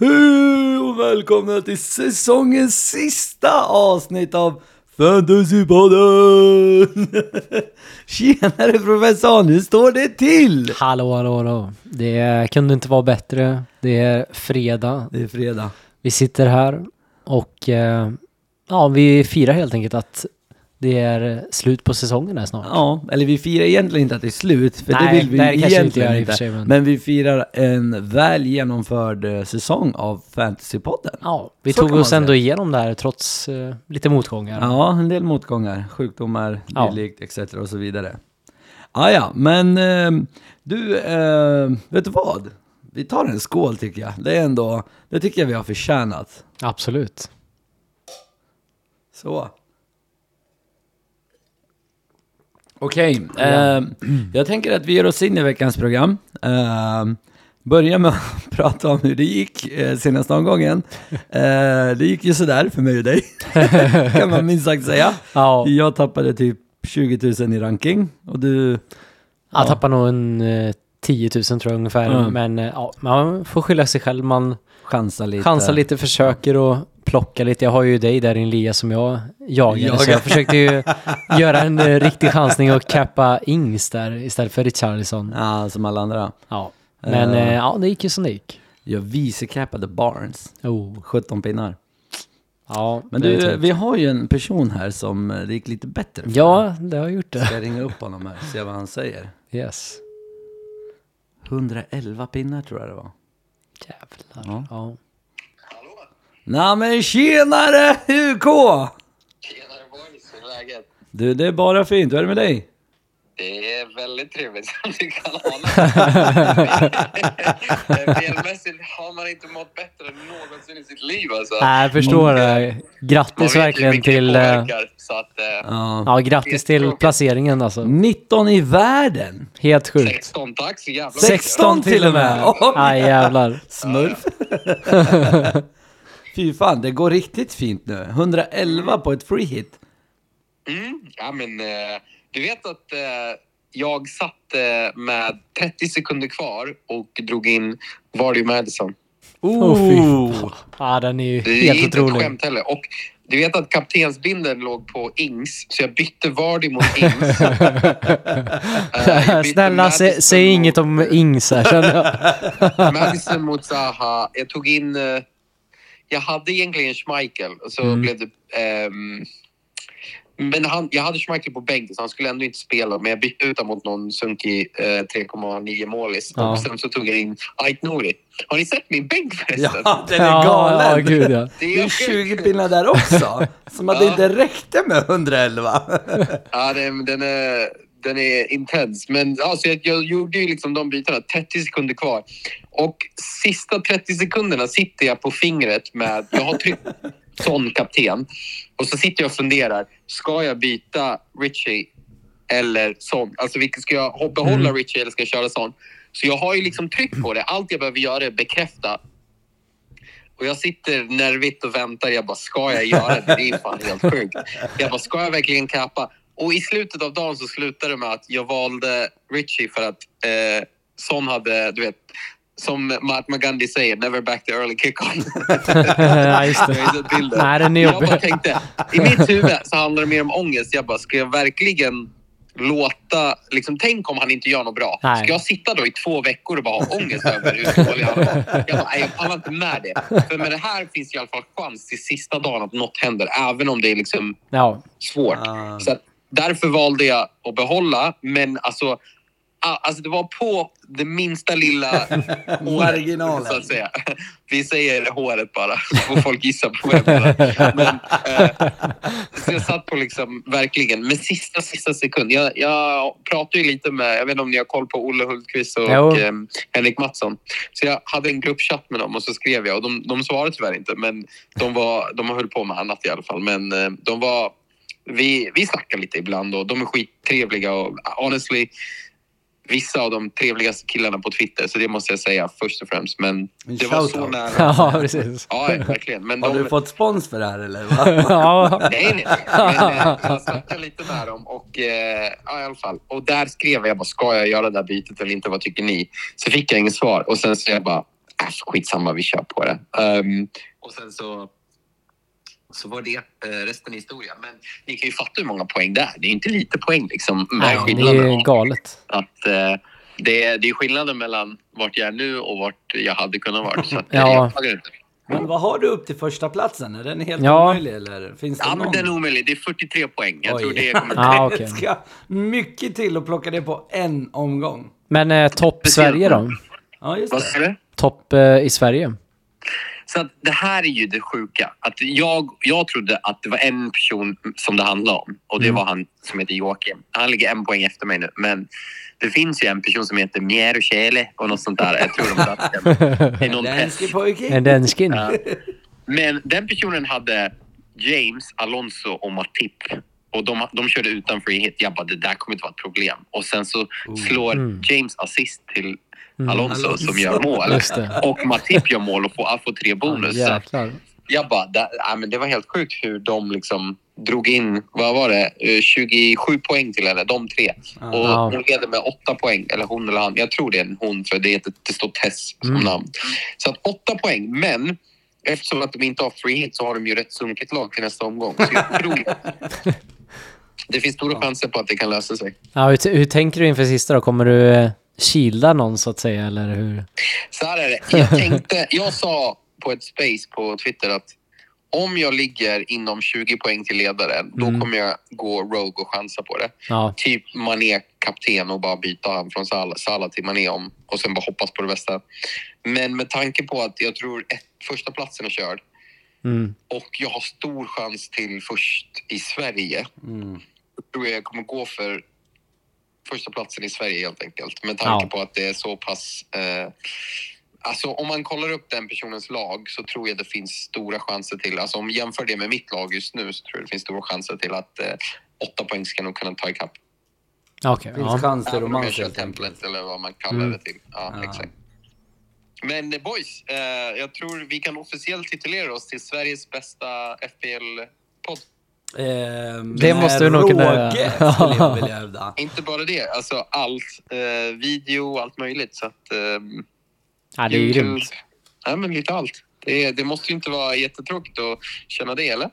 Hej och välkomna till säsongens sista avsnitt av Fantasypodden! Tjenare professor, hur står det till? Hallå, hallå, hallå. Det kunde inte vara bättre. Det är fredag. Det är fredag. Vi sitter här och eh, ja, vi firar helt enkelt att det är slut på säsongen här snart. Ja, eller vi firar egentligen inte att det är slut, för Nej, det vill vi det vi inte egentligen gör inte. sig, men- Men vi firar en väl genomförd eh, säsong av Fantasypodden. Ja, vi Så tog oss ändå igenom det här trots eh, lite motgångar. Ja, en del motgångar, sjukdomar, Ja. dylikt, etc. och så vidare. Ah, ja, men eh, du, eh, vet du vad? Vi tar en skål tycker jag. Det är ändå, det tycker jag vi har förtjänat. Absolut. Så. Okej, eh, jag tänker att vi ger oss in i veckans program. Eh, börja med att prata om hur det gick eh, senaste omgången. Eh, det gick ju sådär för mig och dig, kan man minst sagt säga. Ja, Jag tappade typ 20 000 i ranking och du... jag tappade nog en eh, 10 000 tror jag ungefär. Mm. Men eh, ja, man får skylla sig själv. Man chansar lite. chansar lite, försöker att plocka lite. Jag har ju dig där i en lia som jag jagade. Så Jagar. jag försökte ju göra en eh, riktig chansning och cappa Ings där istället för Richarlison. Ja, som alla andra. Ja. Men eh, ja, det gick ju som det gick. Jag vicecappade Barnes. Oh. 17 pinnar. Ja, Men du, vi har ju en person här som det gick lite bättre för. Ja, det har jag gjort det. Ska jag ringa upp honom här och se vad han säger? Yes. 111 pinnar tror jag det var. Jävlar. Ja. Ja. Nej men tjenare UK! Tjenare boys, hur är läget? Du, det är bara fint. Hur är det med dig? Det är väldigt trevligt som du kan ana. Spelmässigt har man inte mått bättre än någonsin i sitt liv alltså. Nej, jag förstår det. Grattis verkligen till... eh, påverkar, så att, eh, Ja. Ja, grattis till placeringen alltså. 19 i världen! Helt sjukt. 16 tack så jävla 16 till och med! Oj, Aj, jävlar. Smurf! Fy fan, det går riktigt fint nu. 111 på ett free hit. Mm, ja, men, eh, du vet att eh, jag satt eh, med 30 sekunder kvar och drog in Vardy Madison. Fy fan. Ja, den är ju Det är helt inte ett otrolig. skämt heller. Och du vet att kaptensbindeln låg på Ings, så jag bytte Vardy mot Ings. Bytte Snälla, säg inget om Ings här, känner jag. Madison mot Zaha. Jag tog in... eh, jag hade egentligen Schmeichel och så Mm. blev det... ehm, men han, jag hade Schmeichel på bänken så han skulle ändå inte spela. Men jag bytte ut mot någon sunkig eh, 3,9 målis. Ja. Och sen så tog jag in Ait Nouri. Har ni sett min bänk förresten? Ja, den är galen! ja, gud ja. Det Det är är 20 pinnar där också, som att det inte räckte med 111. Ja, den, den, är, den är intens. Men alltså, jag, jag gjorde ju liksom de bitarna. 30 sekunder kvar. Och sista 30 sekunderna sitter jag på fingret med... Jag har tryckt sån kapten. Och så sitter jag och funderar. Ska jag byta Richie eller sån? Alltså vilken ska jag behålla Richie eller ska jag köra sån? Så jag har ju liksom tryck på det. Allt jag behöver göra är bekräfta. Och jag sitter nervigt och väntar. Jag bara, ska jag göra det? Det är fan helt sjukt. Jag bara, ska jag verkligen kappa? Och i slutet av dagen så slutade det med att jag valde Richie för att eh, Son hade, du vet, som Mahatma Gandhi säger, never back the early kick-on. ja, just Jag det. Nej, den är bara tänkte, i mitt huvud så handlar det mer om ångest. Jag bara, ska jag verkligen låta... Liksom, tänk om han inte gör något bra. Nej. Ska jag sitta då i två veckor och bara ha ångest över hur dålig han var? Jag bara, jag pallar inte med det. För med det här finns i alla fall chans till sista dagen att något händer. Även om det är liksom Ja, svårt. Ah. Så att därför valde jag att behålla. Men alltså, alltså det var på det minsta lilla håret. Så att säga. Vi säger håret bara, så får folk gissa på menar. Men, eh, så jag satt på liksom, verkligen, med sista, sista sekund. Jag, jag pratar ju lite med, jag vet inte om ni har koll på Olle Hultqvist och eh, Henrik Mattsson. Så jag hade en gruppchatt med dem och så skrev jag och de, de svarade tyvärr inte. Men de, var, de höll på med annat i alla fall. Men eh, de var vi, vi snackar lite ibland och de är skittrevliga och honestly vissa av de trevligaste killarna på Twitter så det måste jag säga först och främst. Men En det var så shoutout. nära. ja precis. Ja, verkligen. Men Har de, du fått spons för det här eller? Ja, Nej, nej. Men eh, jag snackade lite med dem och eh, ja, i alla fall. Och där skrev jag bara, ska jag göra det där bytet eller inte? Vad tycker ni? Så fick jag inget svar och sen så jag bara, äh, skitsamma, vi kör på det. Um, och sen så, så var det uh, resten historia. Men ni kan ju fatta hur många poäng det är. Det är inte lite poäng liksom. Nej, det är galet. Att, uh, det, är, det är skillnaden mellan vart jag är nu och vart jag hade kunnat vara. Så att, ja. jag inte. Men vad har du upp till första platsen? Är den helt Ja. omöjlig eller? Finns det Ja, någon? men den är omöjlig. Det är 43 poäng. Jag Oj. tror det kommer... Ah, okej. Det ska mycket till att plocka det på en omgång. Men eh, topp Sverige då? Ja, just Vad det. säger du? Topp eh, i Sverige? Så att det här är ju det sjuka. Att jag, jag trodde att det var en person som det handlade om och det Mm. var han som heter Joakim. Han ligger en poäng efter mig nu. Men det finns ju en person som heter Mjero Chele och något sånt där. Jag tror de satt test. Ländski pojke. En denskin? Ja. Men den personen hade James, Alonso och Matip. Och de, de körde utan free hit. Jag bara, det där kommer inte vara ett problem. Och sen så slår Mm. James assist till. Alonso, Alonso. som gör mål. Och Matip gör mål och får, får tre bonus. Ja, jag bara, det, ja, men det var helt sjukt hur de liksom drog in, vad var det, Eh, 27 poäng till henne, de tre. Ja. Och Ja. hon leder med åtta poäng, eller hon eller han. Jag tror det är en hon för det, heter, det står Tess som Mm. namn. Så att åtta poäng, men eftersom att de inte har free hit så har de ju rätt sunkigt lag till nästa omgång. Så jag tror det finns stora chanser på att det kan lösa sig. Ja, hur, hur tänker du inför sista då? Kommer du kilda någon så att säga, eller hur? Så här är det. Jag tänkte, jag sa på ett space på Twitter att om jag ligger inom 20 poäng till ledaren, då Mm. kommer jag gå rogue och chansa på det. Ja, Typ Mané kapten och bara byta han från Salah, Salah till Mané om och sen bara hoppas på det bästa. Men med tanke på att jag tror ett, första platsen är körd mm. och jag har stor chans till först i Sverige. Mm. Då tror jag jag kommer gå för första platsen i Sverige helt enkelt. Med tanke Ja. på att det är så pass... Eh, alltså om man kollar upp den personens lag så tror jag det finns stora chanser till... Alltså om jämför det med mitt lag just nu så tror jag det finns stora chanser till att eh, åtta poäng ska nog kunna ta ikapp. Okej. Finns ja. chans till Även om jag romans kör helt enkelt. templet eller vad man kallar Mm. det till. Ja, Ja. exakt. Men eh, boys, eh, jag tror vi kan officiellt titulera oss till Sveriges bästa FPL-podd. Ehm, Det måste du nog kunna göra. skulle jag vilja hävda. Inte bara det, alltså allt. Eh, video, allt möjligt. Så att, ehm, ja, det är ju grymt. Ja, men lite allt. Det, det måste ju inte vara jättetråkigt att känna det, eller?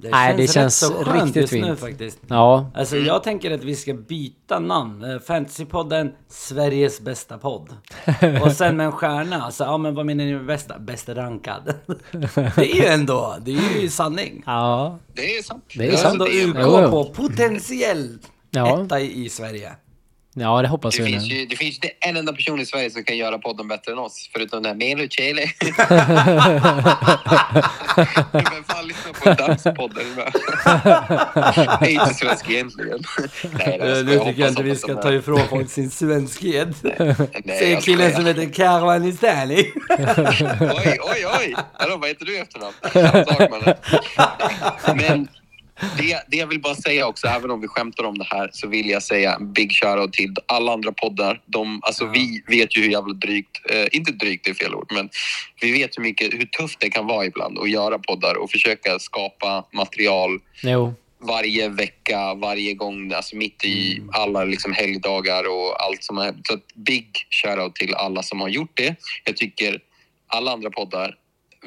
Det Nej, det rätt känns så skönt riktigt just nu fint. faktiskt. Ja, Alltså jag tänker att vi ska byta namn. Eh, Fantasypodden, Sveriges bästa podd. Och sen med en stjärna. Alltså, ja men vad menar ni med bästa? Bäst rankad. Det är ju ändå, det är ju sanning. ja, Det är sant. Det är Det är sant. ändå det, UK på potentiell Ja. etta i Sverige. Ja, det hoppas det, vi finns ju, det finns ju en enda person i Sverige som kan göra podden bättre än oss, förutom den här Melo Chele. Vem fan lyssnar på en danspodd? är det med? Jag är inte svensk egentligen. Nej, jag Nu tycker jag inte vi ska ta ifrån folk sin svenskhet. Säger jag killen som heter Karvanistani. Oj, oj, oj! Hallå, vad heter du efternamn? Men det, det jag vill bara säga också, även om vi skämtar om det här, så vill jag säga en big shoutout till alla andra poddar. De, alltså, Ja. Vi vet ju hur jävla drygt, eh, inte drygt det är fel ord, men vi vet hur, mycket, hur tufft det kan vara ibland att göra poddar och försöka skapa material Jo, varje vecka, varje gång, alltså mitt i alla liksom helgdagar och allt som är. Så big shoutout till alla som har gjort det. Jag tycker alla andra poddar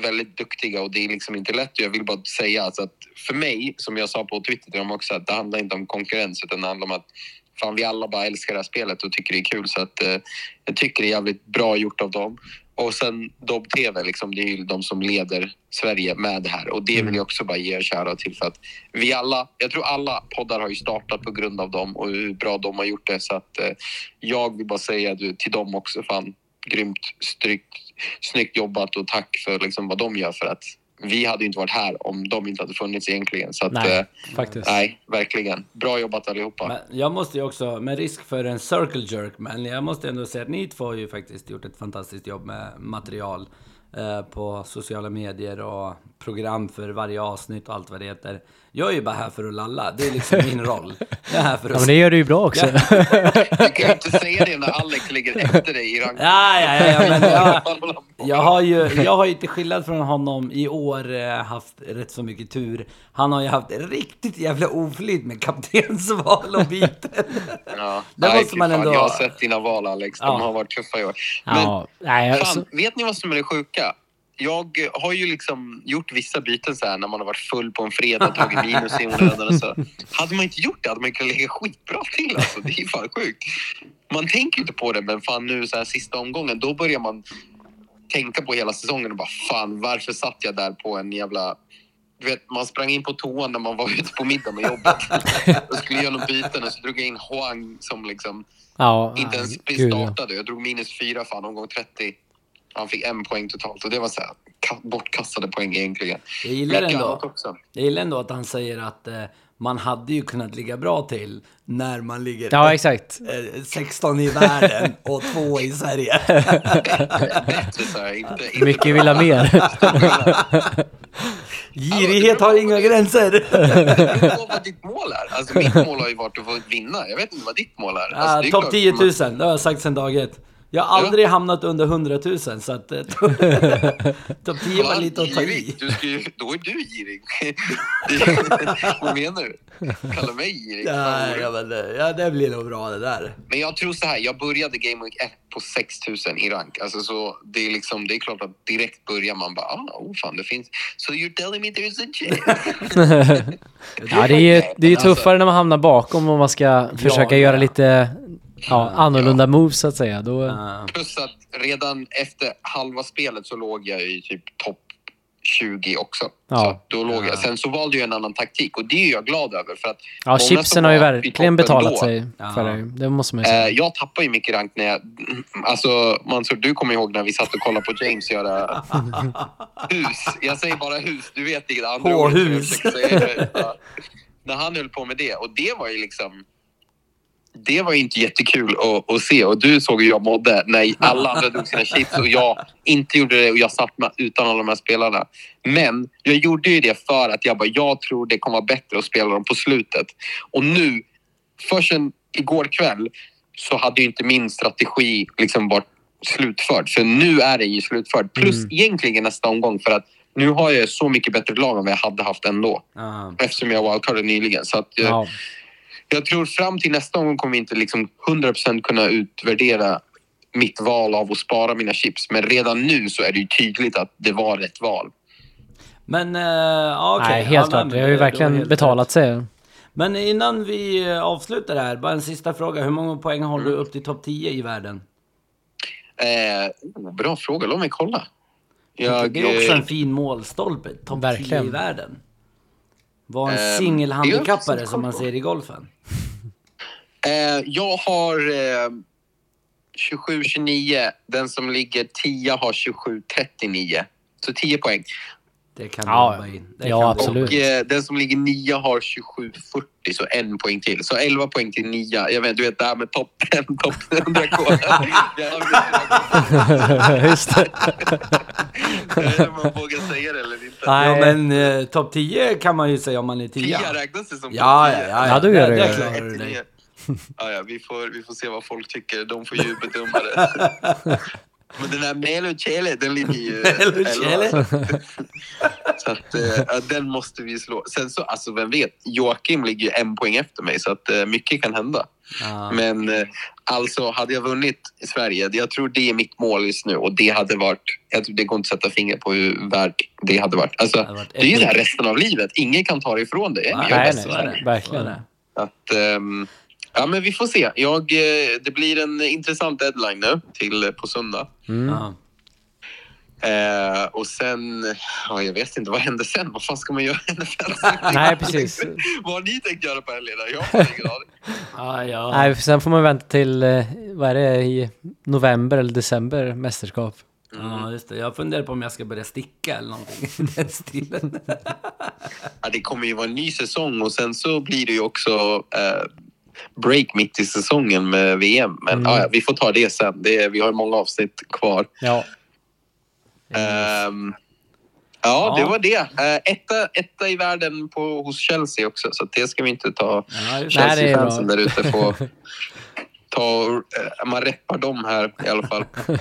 väldigt duktiga och det är liksom inte lätt. Jag vill bara säga alltså att för mig, som jag sa på Twitter dem också, att det handlar inte om konkurrens utan det handlar om att fan, vi alla bara älskar det här spelet och tycker det är kul. Så att eh, jag tycker det är jävligt bra gjort av dem. Och sen Dobb TV, liksom, det är ju de som leder Sverige med det här. Och det vill jag också bara ge shoutout till för att vi alla, jag tror alla poddar har ju startat på grund av dem och hur bra de har gjort det. Så att eh, jag vill bara säga du, till dem också, fan grymt strykt, snyggt jobbat och tack för liksom, vad de gör för att vi hade inte varit här om de inte hade funnits egentligen. Så att, nej, eh, faktiskt. nej, verkligen. Bra jobbat allihopa. Men jag måste ju också, med risk för en circle jerk, men jag måste ändå säga att ni två har ju faktiskt gjort ett fantastiskt jobb med material. eh, på sociala medier och program för varje avsnitt och allt vad det heter. Jag är ju bara här för att lalla, det är liksom min roll. Jag är här för Ja, att... men det gör du ju bra också. Du kan ju inte säga det när Alex ligger efter dig i rank. Ja, ja, ja, ja, men jag, jag har ju, jag har ju till skillnad från honom i år eh, haft rätt så mycket tur. Han har ju haft riktigt jävla oflyt med kaptensval och byten. Ja. Det Nej, måste man fan, ändå- Jag har sett dina val Alex, de Ja. har varit tuffa i år. Men Ja, nej, fan, alltså, vet ni vad som är det sjuka? Jag har ju liksom gjort vissa byten så här när man har varit full på en fredag, tagit minus i onödan och så. Hade man inte gjort det hade man kunnat ligga skitbra till alltså. Det är fan sjukt. Man tänker inte på det, men fan nu så här sista omgången, då börjar man tänka på hela säsongen och bara fan varför satt jag där på en jävla du vet, man sprang in på toan när man var ute på middag med jobbet och skulle göra något byten och så drog jag in Huang som liksom ja, inte ens startade. Jag drog minus fyra för han omgång 30. Han fick en poäng totalt och det var så här, ka- bortkastade poäng egentligen. Jag gillar ändå, jag gillar ändå att han säger att eh, man hade ju kunnat ligga bra till när man ligger Ja, exakt. eh, 16 i världen och 2 i Sverige. Bättre så här, inte, inte Mycket vill ha mer. Girighet har inga gränser. Vad ditt mål är. Alltså mitt mål har ju varit att få vinna. Jag vet inte vad ditt mål är. Alltså, Ah, Topp klart 10 man- 000, det har jag sagt sedan dag ett. Jag har aldrig hamnat under 100 000 så att eh, topp 10 var lite att ta i. Du ska ju, då är du girig. Vad menar du? Kalla mig girig? Ja, ja, men, det- ja, det blir nog bra det där. Men jag tror så här, jag började Game Week 1 på 6000 i rank. Alltså så det är liksom, det är klart att direkt börjar man bara, ah, oh fan det finns. So you're telling me there's a chance? Ja, det är ju det är Alltså- tuffare när man hamnar bakom och man ska försöka ja. göra lite ja, annorlunda moves så att säga. Då. Plus att redan efter halva spelet så låg jag i typ topp 20 också. Ja. Så då låg jag. Sen så valde jag en annan taktik och det är jag glad över. För att ja, chipsen har ju verkligen betalat då, sig Ja. för det. Det måste man ju Eh, säga. jag tappar ju mycket rank när jag... Alltså, Mansour, du kommer ihåg när vi satt och kollade på James göra hus. Jag säger bara hus, du vet vilket andra ord jag säga. Ja. När han höll på med det. Och det var ju liksom... Det var inte jättekul att, att se och du såg hur jag mådde när alla andra drog sina chips och jag inte gjorde det och jag satt med, utan alla de här spelarna. Men jag gjorde ju det för att jag bara, jag tror det kommer vara bättre att spela dem på slutet. Och nu, först sen igår kväll så hade ju inte min strategi liksom varit slutförd. För nu är den ju slutförd. Plus Mm. egentligen nästa omgång för att nu har jag så mycket bättre lag än vad jag hade haft ändå. Ah. Eftersom jag wildcardade nyligen. Så att, eh, Ja. Jag tror fram till nästa omgång kommer vi inte liksom 100% kunna utvärdera mitt val av att spara mina chips. Men redan nu så är det ju tydligt att det var rätt val. Men uh, ja, okej. Nej, helt ja, klart. men Det har ju verkligen helt betalat rätt. sig. Men innan vi eh, avslutar det här, bara en sista fråga. Hur många poäng har du upp till topp 10 i världen? Eh, bra fråga, låt mig kolla. Jag, det är också eh, en fin målstolpe. Topp 10 Verkligen. i världen. Var en Ehm, singelhandikappare som man så ser i golfen. Eh, jag har eh, 27-29. Den som ligger 10 har 27-39. Så 10 poäng. Det kan Ja, du jobba in. Det ja, kan du absolut. Och eh, den som ligger 9 har 27-40, så en poäng till. Så 11 poäng till 9. Jag vet, du vet det här med topp top 100k. Just det. Man vågar säga det eller inte. Nej. Ja, men eh, topp 10 kan man ju säga om man är 10. 10 räknas det som Ja, topp ja, 10? ja. Ja, då gör det, ju. klarar du dig. Ja, ja, vi, får, vi får se vad folk tycker. De får ju bedöma det. Men den här Melo Chele, den ligger ju... Elva. Så att, ja, den måste vi slå. Sen så, alltså vem vet? Joakim ligger ju en poäng efter mig så att eh, mycket kan hända. Ja. Men eh, alltså, hade jag vunnit i Sverige, det- jag tror det är mitt mål just nu och det hade varit... Jag tror det går inte att sätta fingret på hur värt det hade varit. Alltså, Det hade varit det är ju så här resten av livet. Ingen kan ta det ifrån dig. Nej, är nej, världen. det. Verkligen. Det. Att, ehm, ja, men vi får se. Jag, eh, det blir en intressant deadline nu till eh, på söndag. Mm. Ja. Eh, och sen, ja, jag vet inte, vad händer sen? Vad fan ska man göra i NFL? Nej, precis. vad har ni tänkt göra på helgerna? Jag har ingen aning. Ja. Nej, sen får man vänta till, eh, vad är det, i november eller december, mästerskap. ja, just det. Jag funderar på om jag ska börja sticka eller någonting i den stilen. Ja, det kommer ju vara en ny säsong och sen så blir det ju också eh, break mitt i säsongen med VM. Men Mm. ja, ja, vi får ta det sen. Det är, vi har många avsnitt kvar. Ja. Eh, Ehm, ja, det Ja. var det. Uh, etta, etta i världen på, hos Chelsea också, så det ska vi inte ta Ja. Chelsea-fansen där ute på. ta, eh, man reppar dem här i alla fall.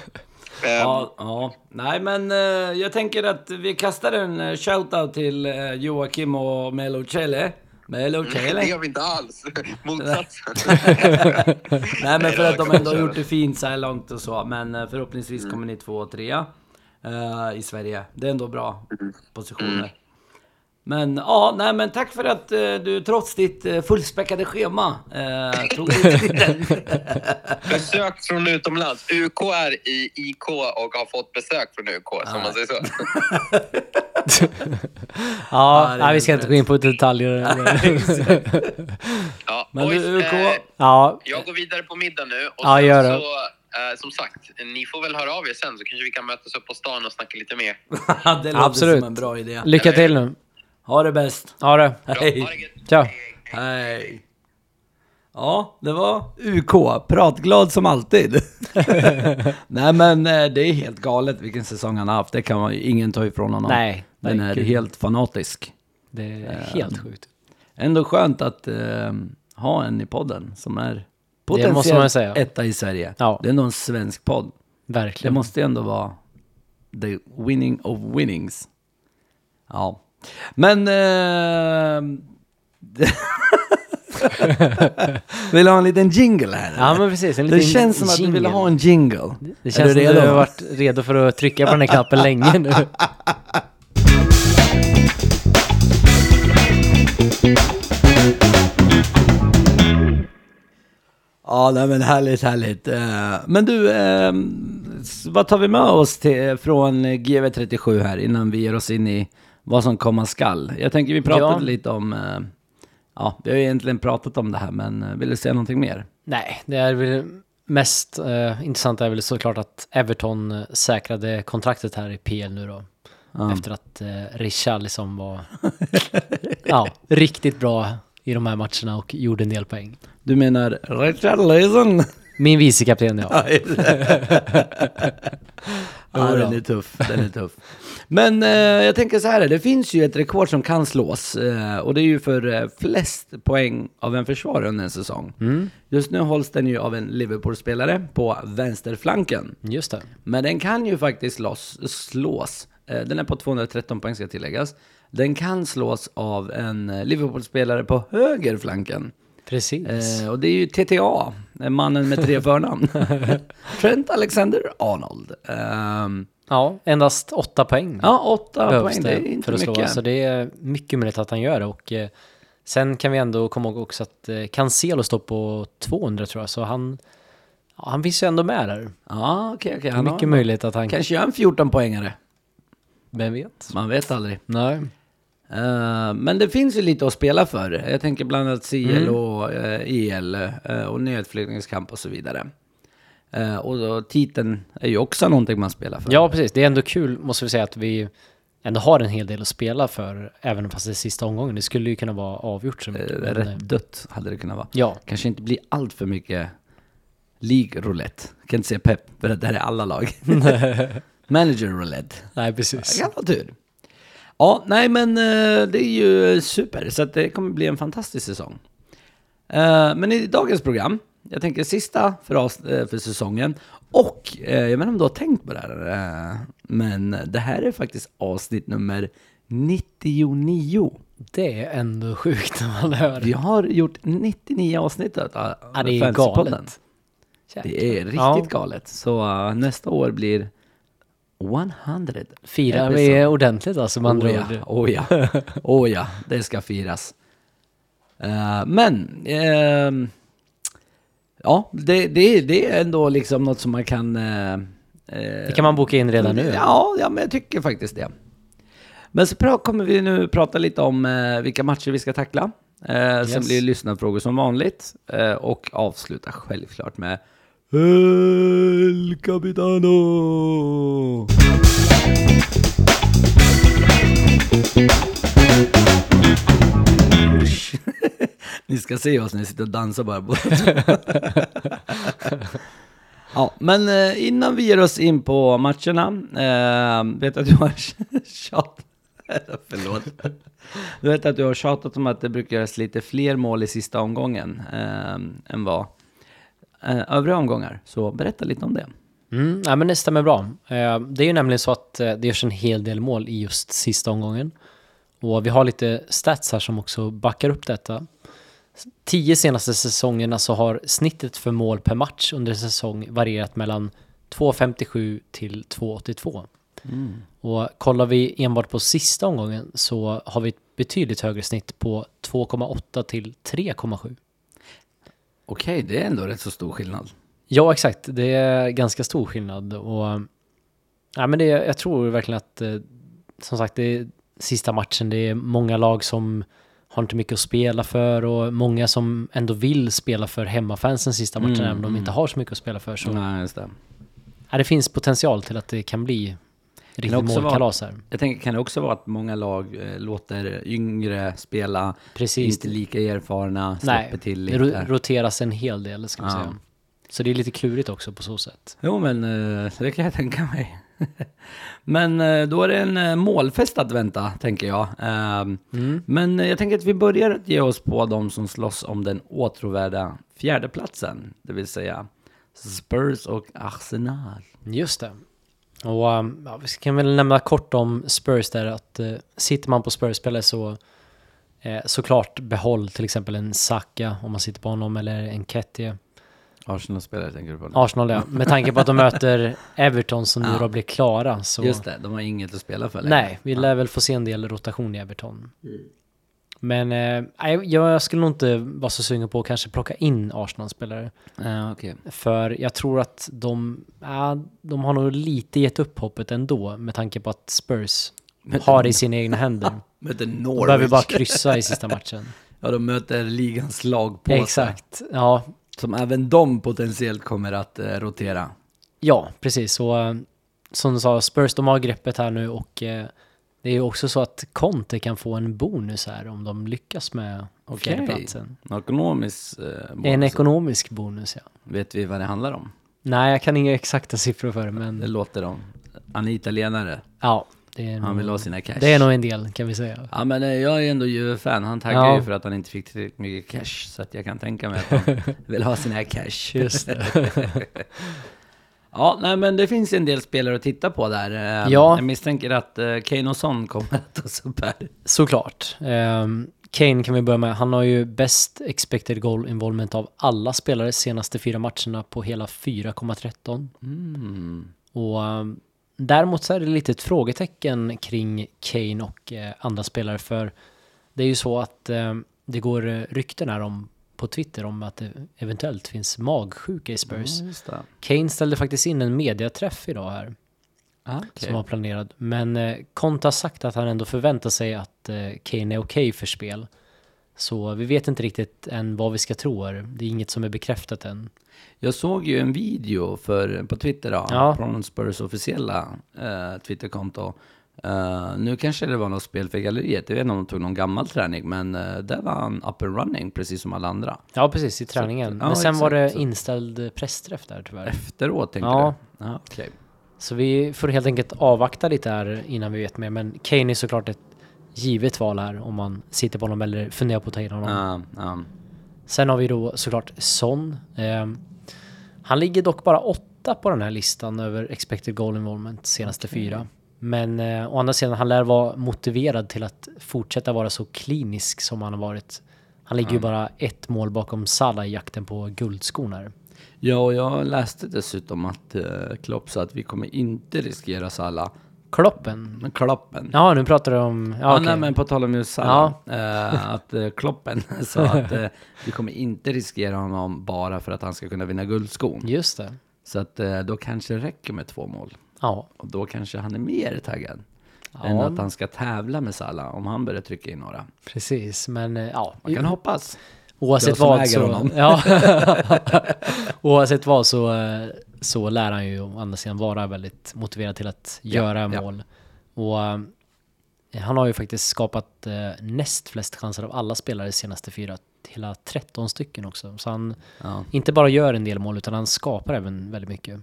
Ehm, Ja, ja. Nej, men eh, jag tänker att vi kastar en uh, shoutout till uh, Joakim och Melo Chele. Melo Det Chele. gör vi inte alls. Motsatsen. Nej, men för att de det ändå har gjort det fint så här långt och så. Men eh, förhoppningsvis kommer ni två och trea eh, i Sverige. Det är ändå bra positioner. Men ja, nej men tack för att eh, du trots ditt uh, fullspäckade schema uh, tog dig tiden. Besök från utomlands. UK är i IK och har fått besök från UK, som man säger så. Ja, är nej, vi ska inte gå in på detaljer. Ja, Men boys, du, UK, eh, ja, jag går vidare på middag nu. Och Ja, gör det. så, eh, som sagt, ni får väl höra av er sen så kanske vi kan mötas upp på stan och snacka lite mer. det låter Absolut. som en bra idé. lycka till nu. Ha det bäst. Ha det. Hej. det. Ciao. Hej. Ja, det var UK. Pratglad som alltid. Nej men eh, det är helt galet vilken säsong han har haft. Det kan man ju ingen ta ifrån honom. Nej, Den nej, är gud. helt fanatisk. Det är helt sjukt. Ändå skönt att eh, ha en i podden som är Det potentiellt måste etta i Sverige. Ja. Det är ändå en svensk podd. Det Verkligen. måste ju ändå vara the winning of winnings. Ja. Men... Eh, vill du ha en liten jingle här? Ja eller? men precis, en det liten känns som att du vill jingle. ha en jingle. Det känns som redo? du har varit redo för att trycka på den här knappen länge nu. Ja, nej, men härligt, härligt. Eh, Men du, eh, vad tar vi med oss till, från GV37 här innan vi ger oss in i vad som komma skall? Jag tänker vi pratade Ja. lite om, eh, ja, vi har ju egentligen pratat om det här, men eh, vill du säga någonting mer? Nej, det är väl mest eh, intressant är väl såklart att Everton eh, säkrade kontraktet här i PL nu då. Ja. Efter att eh, Richarlison var ja, riktigt bra i de här matcherna och gjorde en del poäng. Du menar Richard Leeson? Min vicekapten ja. Ja, den är tuff, den är tuff. Men eh, jag tänker så här, det finns ju ett rekord som kan slås eh, och det är ju för eh, flest poäng av en försvarare under en säsong. Mm, Just nu hålls den ju av en Liverpool-spelare på vänsterflanken. just det. Men den kan ju faktiskt slås, slås. Eh, Den är på 213 poäng ska tilläggas. Den kan slås av en eh, Liverpool-spelare på högerflanken. Precis. Eh, och det är ju TTA, mannen med tre förnamn. Trent Alexander-Arnold. Ja, endast åtta poäng ja, åtta behövs poäng, det är inte för att slå. mycket. Så det är mycket möjligt att han gör det. Och eh, sen kan vi ändå komma ihåg också att eh, Cancelo står på 200 tror jag. Så han, ja, han finns ju ändå med där. Ja, okej, okej. Det Han mycket har, möjligt att han... kanske gör en 14-poängare. Vem vet? Man vet aldrig. Nej. Eh, men det finns ju lite att spela för. Jag tänker bland annat CL Mm. och eh, EL eh, och nedflyttningskamp och så vidare. Eh, och då, titeln är ju också någonting man spelar för. Ja, precis. Det är ändå kul, måste vi säga, att vi ändå har en hel del att spela för, även fast det är sista omgången. Det skulle ju kunna vara avgjort så Eh, mycket. men, eh, rätt dött hade det kunnat vara. Ja, Kanske inte blir allt för mycket League roulette. Kan inte säga pepp, för det här är alla lag. Manager roulette. nej Det precis. kan vara tur. Ja, nej men eh, det är ju super, så det kommer bli en fantastisk säsong. Men i dagens program, jag tänker sista för, oss, eh, för säsongen, och eh, jag vet inte om du har tänkt på det här, eh, men det här är faktiskt avsnitt nummer 99. Det är ändå sjukt när man hör. Vi har gjort 99 avsnitt av Ja, det är galet. Det är riktigt Ja. galet. Så nästa år blir 100. Firar vi ordentligt alltså med andra oh, ja, ord. oh ja, oh ja, det ska firas. Eh, men, ehm, ja, det, det, det är ändå liksom något som man kan... eh, eh, Det kan man boka in redan nu. Ja, ja, men jag tycker faktiskt det. Men så kommer vi nu prata lite om eh, vilka matcher vi ska tackla. Eh, Sen Yes. blir det lyssnarfrågor som vanligt. Eh, och avsluta självklart med El Capitano! Ni ska se oss när vi sitter och dansar bara. ja, men eh, innan vi ger oss in på matcherna, eh, vet att du har tjatat, förlåt. Du vet att du har tjatat om att det brukar göras lite fler mål i sista omgången eh, än vad eh, övriga omgångar. Så berätta lite om det. Mm, ja, men det stämmer bra. Eh, Det är ju nämligen så att eh, det görs en hel del mål i just sista omgången. Och vi har lite stats här som också backar upp detta. Tio senaste säsongerna så har snittet för mål per match under en säsong varierat mellan 2,57 till 2,82. Och kollar vi enbart på sista omgången så har vi ett betydligt högre snitt på 2,8 till 3,7. Okej, det är ändå rätt så stor skillnad. Ja, exakt. Det är ganska stor skillnad. Och, ja, men det, jag tror verkligen att, eh, som sagt, det är sista matchen. Det är många lag som har inte mycket att spela för och många som ändå vill spela för hemmafansen sista matchen, Mm, även om de mm. inte har så mycket att spela för. Så Nej, just det. ja, det finns potential till att det kan bli riktigt målkalas här. Jag tänker, kan det också vara att många lag eh, låter yngre spela, Precis. inte lika erfarna, Nej, släpper till det lite? ro- roteras en hel del, ska man Ja. säga. Så det är lite klurigt också på så sätt. Jo, men eh, det kan jag tänka mig. men eh, då är det en eh, målfest att vänta, tänker jag. Ehm, Mm. Men eh, jag tänker att vi börjar att ge oss på de som slåss om den åtråvärda fjärdeplatsen, det vill säga Spurs och Arsenal. Just det. Och um, ja, vi kan väl nämna kort om Spurs där att uh, sitter man på Spurs-spelare så eh, såklart behåll till exempel en Saka om man sitter på honom eller en Kettie. Arsenal-spelare tänker du på? Arsenal ja, med tanke på att de möter Everton som nu Ja. då blir klara så Just det, de har inget att spela för längre. nej, vi lär väl få se en del rotation i Everton. Men eh, jag skulle nog inte vara så sugen på att kanske plocka in Arsenal-spelare. Ja, okej. För jag tror att de, ja, de har nog lite gett upp hoppet ändå med tanke på att Spurs har det i sina egna händer. Möter De Norwich. behöver bara kryssa i sista matchen. Ja, de möter ligans lag på Exakt. Ja, Som även de potentiellt kommer att eh, rotera. ja, precis. Så eh, som du sa, Spurs de har greppet här nu och eh, det är ju också så att Conte kan få en bonus här om de lyckas med Okej. fjärdeplatsen. En ekonomisk eh, bonus. En ekonomisk bonus, ja. Vet vi vad det handlar om? Nej, jag kan inga exakta siffror för det, Det men låter de. Han är italienare. ja, det Han nog, vill ha sina cash. det är nog en del kan vi säga. Ja men eh, jag är ändå Juve-fan. Han taggar Ja. ju för att han inte fick tillräckligt mycket cash. Så att jag kan tänka mig att han vill ha sina cash. Just det. Ja, nej men det finns en del spelare att titta på där. Eh, Ja. Jag misstänker att eh, Kane och Son kommer att tas upp här. Såklart. Um, Kane kan vi börja med. Han har ju bäst expected goal involvement av alla spelare senaste fyra matcherna på hela 4,13. Mm. Och ehm, däremot så är det lite ett frågetecken kring Kane och eh, andra spelare för det är ju så att ehm, det går eh, rykten här om på Twitter om att det eventuellt finns magsjuka i Spurs. Det. Kane ställde faktiskt in en mediaträff idag här Ah, okej. som var planerad. Men eh, Conte har sagt att han ändå förväntar sig att eh, Kane är okej för spel. Så vi vet inte riktigt än vad vi ska tro här. Det är inget som är bekräftat än. Jag såg ju en video för, på Twitter då, Ja. från Spurs officiella eh, Twitterkonto. Eh, nu kanske det var något spel för galleriet, jag vet inte om de tog någon gammal träning, men uh, där var han up and running precis som alla andra. Ja, precis, i träningen. ja, Men sen var det exakt, så- inställd pressträff där tyvärr. Efteråt tänkte Ja. du? Ja, okej. Så vi får helt enkelt avvakta lite här innan vi vet mer. Men Kane är såklart ett givet val här om man sitter på honom eller funderar på att ta in honom. Ja, ja. Sen har vi då såklart Son. Eh, han ligger dock bara åtta på den här listan över expected goal involvement senaste fyra. Men eh, å andra sidan, han lär vara motiverad till att fortsätta vara så klinisk som han har varit. Han ligger ju bara ett mål bakom Salah i jakten på guldskon här. ja, och jag läste dessutom att uh, Klopp sa att vi kommer inte riskera Salah. Kloppen. Kloppen. Ja, nu pratar du om... Ja, Ja, okej. nej, men på tal om just Salah. eh, att uh, Kloppen sa att uh, vi kommer inte riskera honom bara för att han ska kunna vinna guldskon. Just det. Så att eh, då kanske det räcker med två mål. Ja. Och då kanske han är mer taggad. Ja. Än att han ska tävla med Salah om han börjar trycka in några. Precis, men eh, ja. Man kan hoppas. Oavsett vad så... Ja. Oavsett vad så, eh, så lär han ju å andra sidan vara väldigt motiverad till att Ja, göra ja. mål. Och eh, han har ju faktiskt skapat eh, näst flest chanser av alla spelare de senaste fyra. Hela 13 stycken också. Så han Ja. inte bara gör en del mål utan han skapar även väldigt mycket.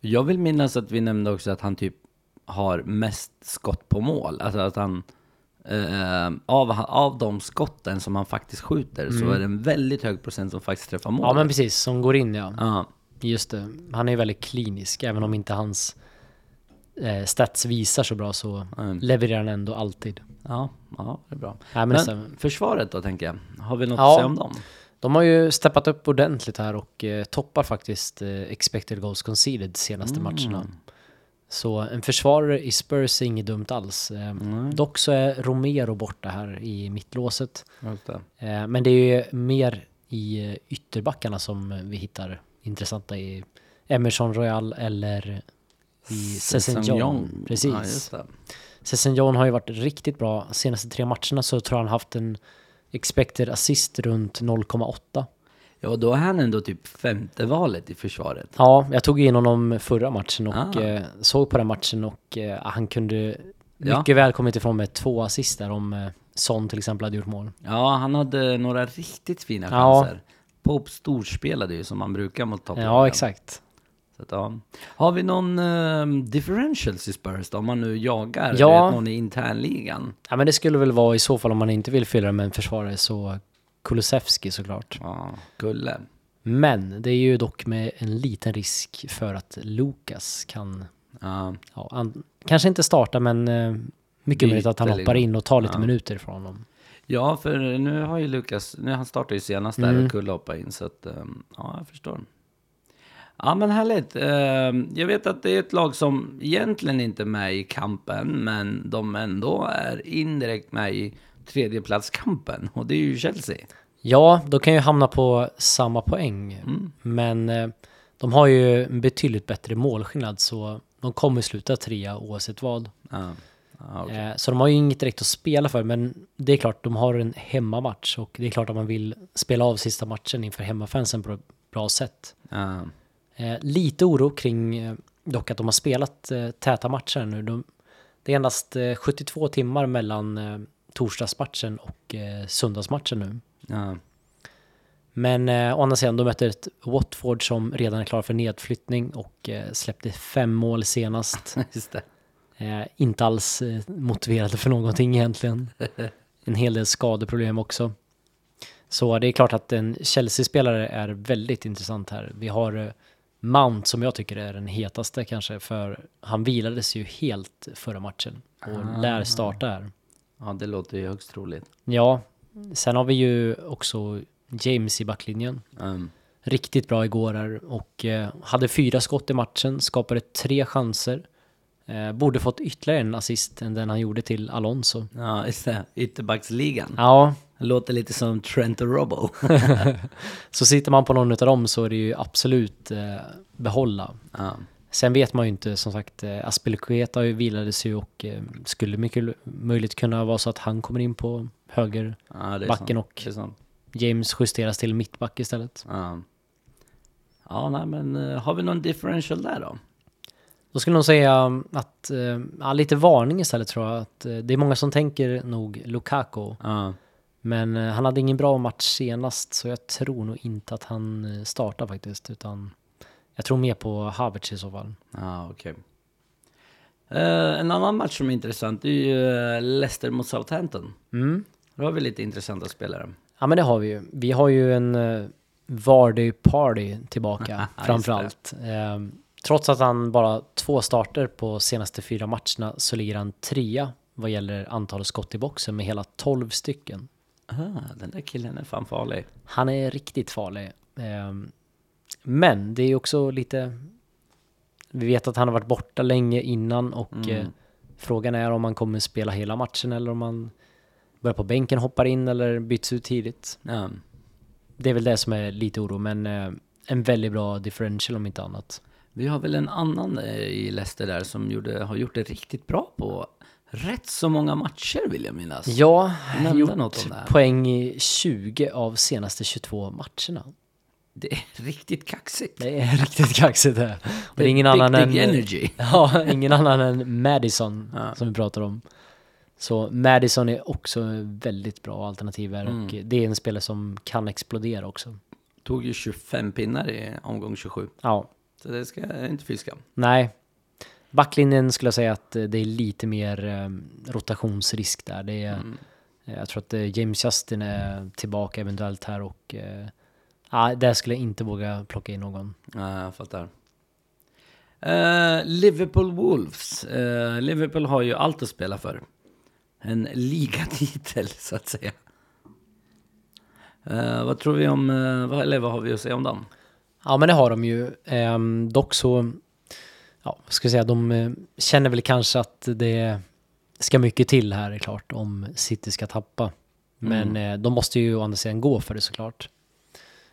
Jag vill minnas att vi nämnde också att han typ har mest skott på mål. Alltså att han, eh, av, av de skotten som han faktiskt skjuter så är det en väldigt hög procent som faktiskt träffar mål. Mm. Ja men precis, som går in ja. Ja, Just det. Han är ju väldigt klinisk, även om inte hans eh, stats visar så bra så Mm. levererar han ändå alltid. ja, ja, det är bra. Nej, men Men försvaret då tänker jag, har vi något Ja. att säga om dem? De har ju steppat upp ordentligt här och eh, toppar faktiskt eh, expected goals conceded senaste Mm. matcherna. Så en försvarare i Spurs är inget dumt alls. Eh, Dock så är Romero borta här i mittlåset. Det. Eh, men det är ju mer i eh, ytterbackarna som vi hittar intressanta i Emerson Royal eller i. Ja, Precis. det. Sessignon har ju varit riktigt bra. Senaste tre matcherna så tror jag han haft en expected assist runt 0,8. Ja, då är han ändå typ femte valet i försvaret. Ja, jag tog in honom förra matchen och Ah. eh, såg på den matchen och eh, han kunde Ja. mycket väl kommit ifrån med två assist där om eh, Son till exempel hade gjort mål. Ja, han hade några riktigt fina Ja. Pope storspelade ju som man brukar mot Tottenham. Ja, exakt. Så att, ja. Har vi någon um, differentials i Spurs då? Om man nu jagar Ja. någon i internligan? Ja, men det skulle väl vara i så fall om man inte vill fylla med en försvarare så Kulusevski såklart. Ja, Kulle. Men det är ju dock med en liten risk för att Lukas kan, Ja, ja, an, kanske inte starta men eh, mycket möjligt att han hoppar in och tar lite Ja. minuter från honom. Ja, för nu har ju Lukas, nu han startade ju senast där Mm. och Kulle hoppade in så att, um, ja, jag förstår. Ja, men härligt. Ehm, jag vet att det är ett lag som egentligen inte är med i kampen, men de ändå är indirekt med i tredjeplatskampen och det är ju Chelsea. Ja, de kan ju hamna på samma poäng. Mm. Men eh, de har ju en betydligt bättre målskillnad så de kommer sluta trea oavsett vad. Ja, ja, okej. Eh, Så de har ju inget direkt att spela för, men det är klart, de har en hemmamatch och det är klart att man vill spela av sista matchen inför hemmafansen på ett bra sätt. ja. Eh, lite oro kring eh, dock att de har spelat eh, täta matcher nu. De, det är endast eh, 72 timmar mellan eh, torsdagsmatchen och eh, söndagsmatchen nu. ja. Men eh, å andra sidan, de möter ett Watford som redan är klar för nedflyttning och eh, släppte fem mål senast. Just det. Eh, inte alls eh, motiverade för någonting egentligen. En hel del skadeproblem också. Så det är klart att en Chelsea-spelare är väldigt intressant här. Vi har eh, Mount som jag tycker är den hetaste kanske, för han vilades ju helt förra matchen och lär starta här. Ja, det låter ju högst troligt. Ja, sen har vi ju också James i backlinjen. Um, Riktigt bra igår här och hade fyra skott i matchen, skapade tre chanser. Eh, borde fått ytterligare en assist än den han gjorde till Alonso. ja, just det. Ytterbacksligan. Ja, Det låter lite som Trent och Robbo. så sitter man på någon av dem så är det ju absolut eh, behålla. ja. Sen vet man ju inte, som sagt, eh, ju vilades ju och eh, skulle mycket möjligt kunna vara så att han kommer in på höger. ja, och-. James justeras till mittback istället. Ja. Ja, nej, men eh, har vi någon differential där då? Då skulle jag säga att, eh, ja, lite varning istället tror jag. Att, eh, det är många som tänker nog Lukaku. Ja. Men eh, han hade ingen bra match senast så jag tror nog inte att han startar faktiskt. Utan jag tror mer på Havertz i så fall. Ja, okej. Eh, en annan match som är intressant är ju Leicester mot Southampton. Mm. Då har vi lite intressanta spelare. Ja men det har vi ju. Vi har ju en uh, Vardy Party tillbaka framförallt. Eh, trots att han bara två starter på senaste fyra matcherna så ligger han trea vad gäller antal skott i boxen med hela 12 stycken. Ah, den där killen är fan farlig. Han är riktigt farlig. Eh, men det är också lite... Vi vet att han har varit borta länge innan och Mm. eh, frågan är om han kommer spela hela matchen eller om han börjar på bänken, hoppar in eller byts ut tidigt. Ja. Det är väl det som är lite oro, men eh, en väldigt bra differential om inte annat. Vi har väl en annan eh, i Leicester där som gjorde, har gjort det riktigt bra på rätt så många matcher vill jag minnas. Ja, gjort något om det här. poäng i 20 av senaste 22 matcherna. Det är riktigt kaxigt. Det är riktigt kaxigt det. Och det är ingen big, annan big än... energy. Ja, ingen annan än Madison Ja. som vi pratar om. Så Madison är också väldigt bra alternativ här Mm. och det är en spelare som kan explodera också. Tog ju 25 pinnar i omgång 27. Ja, det ska jag inte fiska. Nej. Backlinjen skulle jag säga att det är lite mer eh, rotationsrisk där. Det är, Mm. eh, Jag tror att eh, James Justin är tillbaka eventuellt här och ah, där skulle jag inte våga plocka in någon. Ja, jag fattar. Eh, Liverpool Wolves. Eh, Liverpool har ju allt att spela för. En ligatitel, så att säga. Eh, vad tror vi om, vad, eller vad har vi att säga om dem? Ja, men det har de ju. Ehm, dock så, ja, ska jag säga, de eh, känner väl kanske att det ska mycket till här, är klart, om City ska tappa. Men eh, de måste ju å andra sidan gå för det såklart.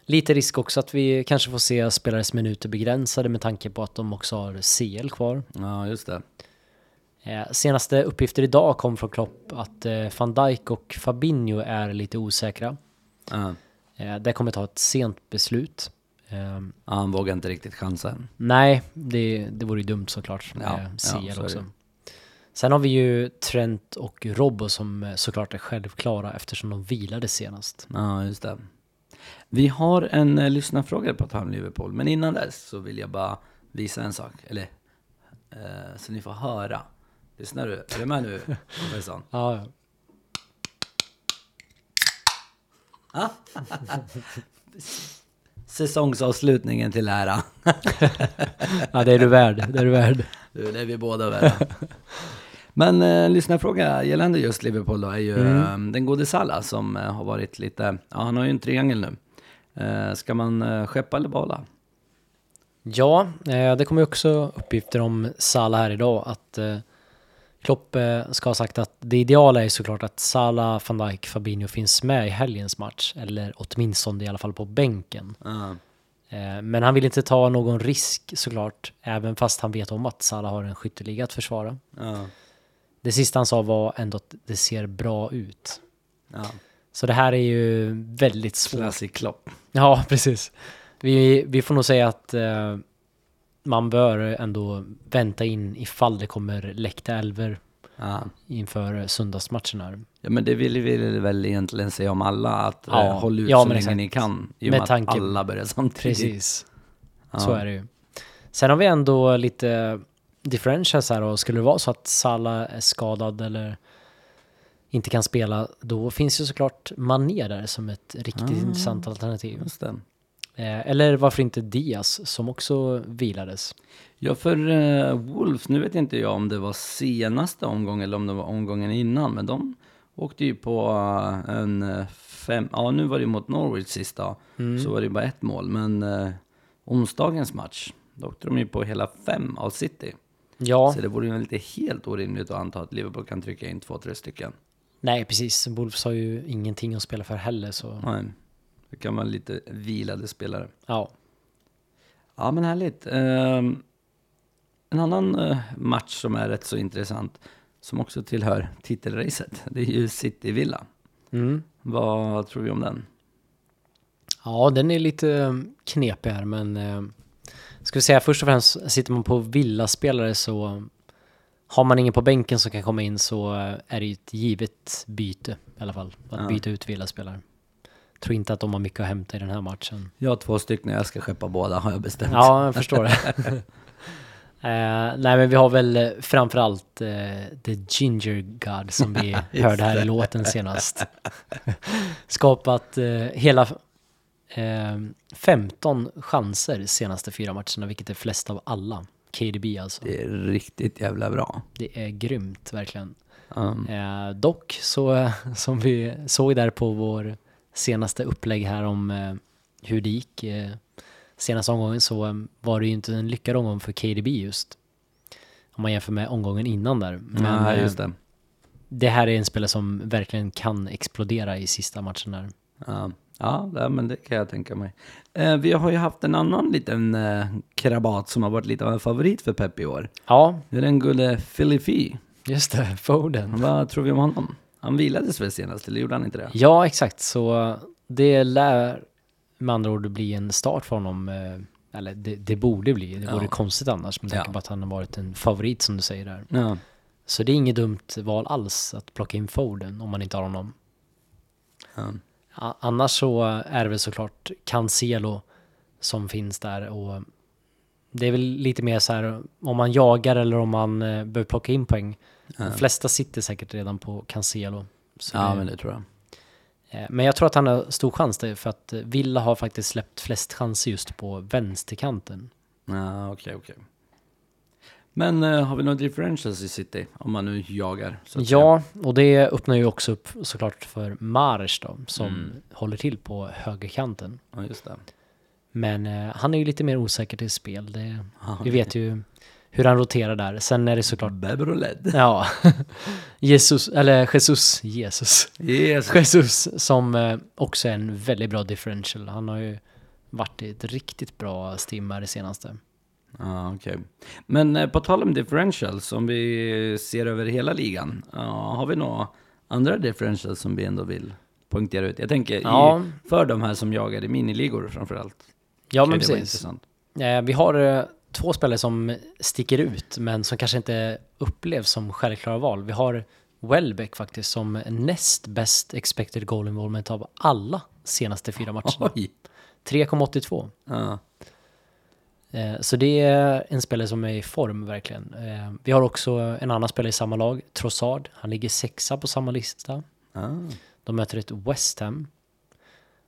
Lite risk också att vi kanske får se spelares minuter begränsade med tanke på att de också har CL kvar. Ja, just det. Eh, senaste uppgifter idag kom från Klopp att eh, van Dijk och Fabinho är lite osäkra. Ja. Eh, det kommer ta ett sent beslut. Ja, han vågar inte riktigt chansa än. Nej, det, det vore ju dumt såklart Ja, ja, CL också. Sen har vi ju Trent och Robbo som eh, såklart är självklara eftersom de vilade senast. Ja, just det. Vi har en eh, lyssnarfråga på tal om Liverpool, men innan dess så vill jag bara visa en sak, eller eh, så ni får höra. Lyssnar du? Är du med nu? Ja, ja. Säsongsavslutningen till ära. ja det är du värd. Det är du värd. Du, det är vi båda värda. Men eh, lyssnarfråga gällande just Liverpool då är ju eh, den gode Salah som eh, har varit lite, ja han har ju en triangel nu. Eh, ska man eh, skeppa eller behålla? Ja, eh, det kommer ju också uppgifter om Salah här idag att eh, Klopp eh, ska ha sagt att det ideala är såklart att Salah, van Dijk, Fabinho finns med i helgens match eller åtminstone i alla fall på bänken. Eh, Men han vill inte ta någon risk såklart, även fast han vet om att Salah har en skytteliga att försvara. Ja. Det sista han sa var ändå att det ser bra ut. ja. Så det här är ju väldigt svårt. Classic Klopp. Ja, precis. Vi, vi får nog säga att eh, man bör ändå vänta in ifall det kommer läckta älvor Ja. inför söndagsmatchen här. ja, men det vill vi väl egentligen säga om alla, att Ja. eh, håll ut Ja, så länge exakt. ni kan. I och Med med, tanke- att alla börjar samtidigt. Precis, Ja. så är det ju. Sen har vi ändå lite differentials här och skulle det vara så att Salah är skadad eller inte kan spela, då finns ju såklart Mané där som ett riktigt Ah. intressant alternativ. Just det. Eh, eller varför inte Diaz som också vilades. Ja, för uh, Wolves, nu vet inte jag om det var senaste omgången eller om det var omgången innan, men de åkte ju på eh, en eh, fem, ja nu var det mot Norwich sista, så var det bara ett mål, men uh, onsdagens match, då åkte de ju på hela fem av City. Ja, Så det vore ju inte helt orimligt att anta att Liverpool kan trycka in två, tre stycken. nej precis. Wolves har ju ingenting att spela för heller så Nej, det kan vara lite vilade spelare. ja. Ja, men härligt. Ehm, en annan eh, match som är rätt så intressant, som också tillhör titelracet, det är ju City-Villa. Mm. Vad tror vi om den? Ja, den är lite eh, knepig här, men eh, ska vi säga först och främst sitter man på villaspelare så har man ingen på bänken som kan komma in så eh, är det ju ett givet byte i alla fall. Att Ja. byta ut villaspelare. Tror inte att de har mycket att hämta i den här matchen. Jag har två stycken, jag ska skeppa båda har jag bestämt. Ja, jag förstår det. Eh, nej, men vi har väl eh, framförallt uh, The Ginger God som vi hörde här i låten senast. Skapat eh, hela eh, 15 chanser senaste fyra matcherna, vilket är flest av alla. KDB alltså. Det är riktigt jävla bra. Det är grymt, verkligen. Um, Eh, dock, så eh, som vi såg där på vår senaste upplägg här om eh, hur det gick eh, senaste omgången så eh, var det ju inte en lyckad omgång för KDB just. Om man jämför med omgången innan där. Men Nej, just det. det här är en spelare som verkligen kan explodera i sista matchen där. Ja, ja men det kan jag tänka mig. Vi har ju haft en annan liten krabat som har varit lite av en favorit för Pep i år. Ja, Det är den gulde Philly Fee. just det, Foden. Vad tror vi om honom? Han vilades väl senast, eller gjorde han inte det? Ja, exakt. Så det lär med andra ord bli en start för honom. eh, Eller det, det borde bli. Det vore Ja. konstigt annars med tanke Ja. på att han har varit en favorit som du säger där. Ja. Så det är inget dumt val alls att plocka in Foden om man inte har honom. ja. Annars så är det väl såklart Cancelo som finns där och det är väl lite mer så här om man jagar eller om man eh, behöver plocka in poäng. De flesta sitter säkert redan på Cancelo. Ja, det- men det tror jag. Eh, Men jag tror att han har stor chans där för att Villa har faktiskt släppt flest chanser just på vänsterkanten. Ja, okej, okej. Men eh, har vi några differentials i City? Om man nu jagar, så att säga. Ja, och det öppnar ju också upp såklart för Mares då, som Mm. håller till på högerkanten. Ja, just det. Men eh, han är ju lite mer osäker till spel. Det, Ja, vi vet ju hur han roterar där. Sen är det såklart, Bebroled. ja, Jesus, eller Jesus, Jesus, Yes. Jesus som eh, också är en väldigt bra differential. Han har ju varit i ett riktigt bra stim här det senaste. Ja, okej. Men eh, på tal om differentials, om vi ser över hela ligan, har vi några andra differentials som vi ändå vill poängtera ut? Jag tänker Ja. i, för de här som jagar i miniligor framförallt. Ja, men precis. Eh, Vi har eh, två spelare som sticker ut, men som kanske inte upplevs som självklara val. Vi har Welbeck faktiskt som näst bäst expected goal involvement av alla senaste fyra matcherna. Oj! 3,82. Ja. Eh, Så det är en spelare som är i form verkligen. Eh, Vi har också en annan spelare i samma lag, Trossard. Han ligger sexa på samma lista. Ah. De möter ett West Ham.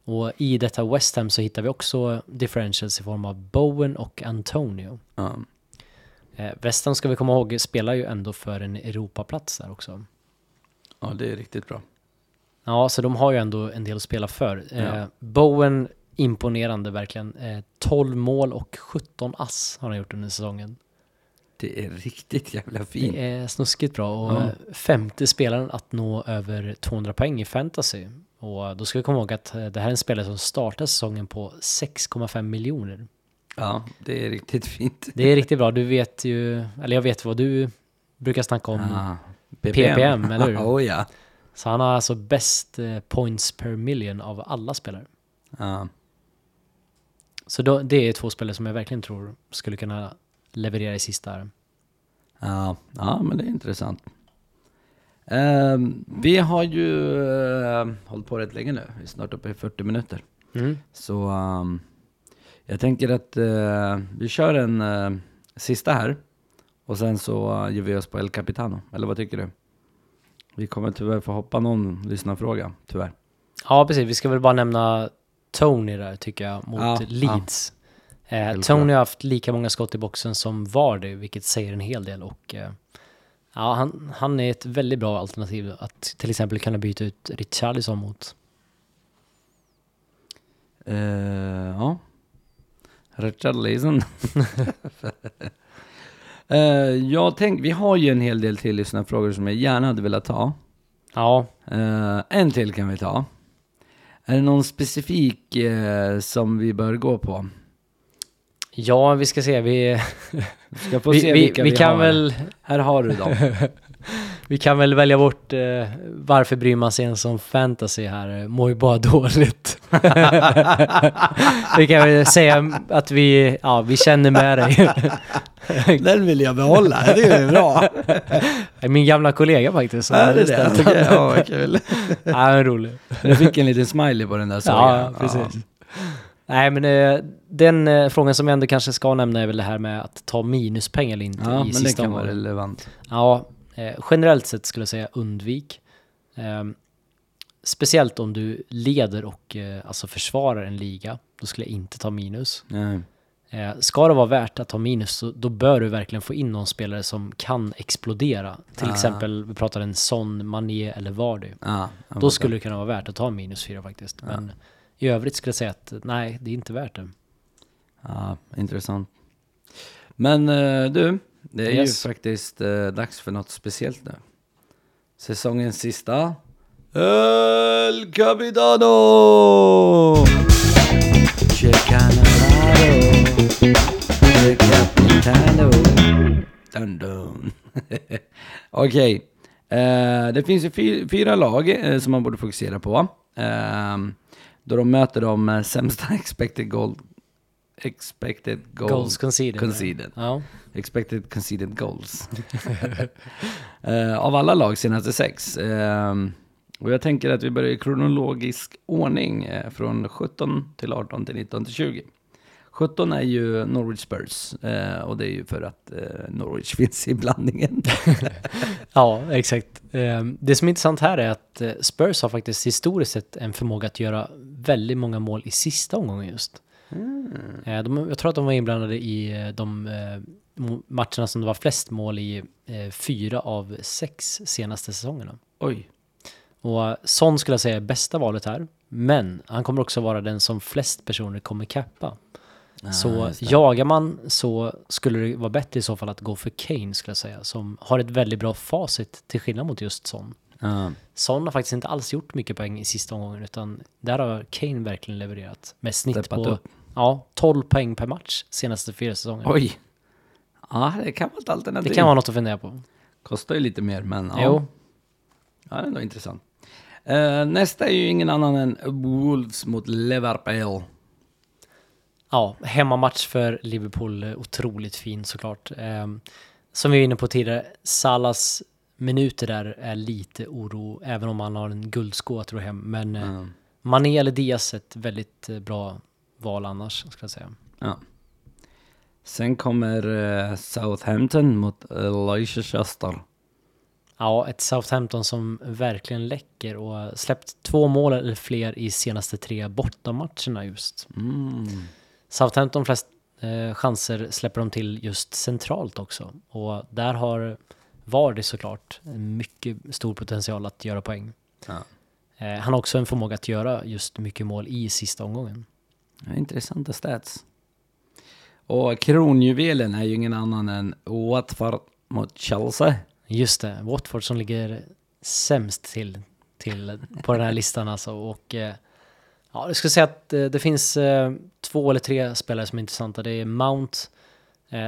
Och i detta West Ham så hittar vi också differentials i form av Bowen och Antonio. Eh, West Ham ska vi komma ihåg spelar ju ändå för en Europaplats där också. ja, det är riktigt bra. Ja, så de har ju ändå en del att spela för. Eh, Ja. Bowen, imponerande verkligen. Eh, 12 mål och 17 ass har han gjort under säsongen. Det är riktigt jävla fint. Det är snuskigt bra och Ja. eh, femte spelaren att nå över 200 poäng i fantasy. Och då ska vi komma ihåg att eh, det här är en spelare som startar säsongen på 6,5 miljoner. Ja, det är riktigt fint. Det är riktigt bra. Du vet ju, eller jag vet vad du brukar snacka om. Ah, PPM, eller hur? oh, ja. Så han har alltså bäst eh, points per million av alla spelare. Ja. Så då, det är två spelare som jag verkligen tror skulle kunna leverera i sista. Ja, ja, men det är intressant. Ehm, vi har ju uh, hållit på rätt länge nu, vi är snart uppe i 40 minuter. Mm. Så ehm, jag tänker att eh, vi kör en eh, sista här och sen så uh, ger vi oss på El Capitano, eller vad tycker du? Vi kommer tyvärr få hoppa någon lyssnarfråga, tyvärr. Ja, precis. Vi ska väl bara nämna Tony där, tycker jag, mot Ja, Leeds. Eh, Självklart. Tony har haft lika många skott i boxen som Vardy, vilket säger en hel del. Och, eh, ja, han, han är ett väldigt bra alternativ att till exempel kunna byta ut Richarlison mot. Eh, ja. Richard Leeson. uh, jag tänk, vi har ju en hel del till lyssnarfrågor som jag gärna hade velat ta. Ja, Eh, en till kan vi ta. Är det någon specifik eh, som vi bör gå på? Ja vi ska se. Vi, ska vi, se vi, vilka vi, kan har. väl, Här har du dem. vi kan väl välja bort eh, varför bryr man sig ens om fantasy här? Mår ju bara dåligt. vi kan väl säga att vi, ja, vi känner med dig. Den vill jag behålla, det är bra. Min gamla kollega faktiskt. som Är det det? den. ja, vad kul. Ja, rolig. Jag fick en liten smiley på den där såg Ja, precis. Nej, men eh, den eh, frågan som vi ändå kanske ska nämna är väl det här med att ta minuspeng eller inte Ja, i men det sista kan vara omgången. relevant. Ja, eh, generellt sett skulle jag säga undvik. Eh, speciellt om du leder och alltså försvarar en liga, då skulle jag inte ta minus. Ja. Eh, ska det vara värt att ta minus, så då bör du verkligen få in någon spelare som kan explodera. Till Ah. exempel, vi pratar en Son, Mané eller Vardy. Ja, jag Då skulle det kunna vara värt att ta minus fyra faktiskt. Men i övrigt skulle jag säga att nej, det är inte värt det. Ja, intressant. Men eh, du, det är Yes. ju faktiskt eh, dags för något speciellt nu. Säsongens sista. El Capitano! Dun dun. Okej, eh, det finns ju fy- fyra lag som man borde fokusera på. Eh, då de möter de eh, sämsta expected goal expected goal, Goals conceded. conceded. Ja. Expected conceded goals. Eh, av alla lag senaste sex. Ehm, och jag tänker att vi börjar i kronologisk ordning eh, från 17 till 18 till 19 till 20. 17 är ju Norwich Spurs och det är ju för att Norwich finns i blandningen. Ja, exakt. Eh, Det som är intressant här är att Spurs har faktiskt historiskt sett en förmåga att göra väldigt många mål i sista omgången just. Eh, De, jag tror att de var inblandade i eh, de eh, matcherna som det var flest mål i fyra av sex senaste säsongerna. Oj. Och Son skulle jag säga är bästa valet här. Men han kommer också vara den som flest personer kommer cappa. så just det. jagar man så skulle det vara bättre i så fall att gå för Kane skulle jag säga. Som har ett väldigt bra facit till skillnad mot just Son. Ja. Son har faktiskt inte alls gjort mycket poäng i sista omgången utan där har Kane verkligen levererat. Med snitt Steppat på upp. ja, 12 poäng per match senaste fyra säsongerna. Oj. Ja, det kan vara ett alternativ. Det kan vara något att fundera på. Kostar ju lite mer, men ja. Jo, Ja, det är ändå intressant. Eh, nästa är ju ingen annan än Wolves mot Liverpool. Ja, hemmamatch för Liverpool, eh, otroligt fin såklart. Ehm, som vi var inne på tidigare, Salas minuter där är lite oro, även om han har en guldsko att ro hem. Men Ja. Mané eller Diaz ett väldigt eh, bra val annars, ska jag säga. Ja. Sen kommer eh, Southampton mot Leicester. Ja, ett Southampton som verkligen läcker och släppt två mål eller fler i senaste tre bortamatcherna just. Mm. Southampton flest eh, chanser släpper de till just centralt också. Och där har Vardy såklart en mycket stor potential att göra poäng. Ja. Eh, han har också en förmåga att göra just mycket mål i sista omgången. Ja, Intressanta stats. Och kronjuvelen är ju ingen annan än Watford mot Chelsea. Just det, Watford som ligger sämst till, till på den här listan alltså. Och eh, ja, jag skulle säga att eh, det finns eh, två eller tre spelare som är intressanta. Det är Mount,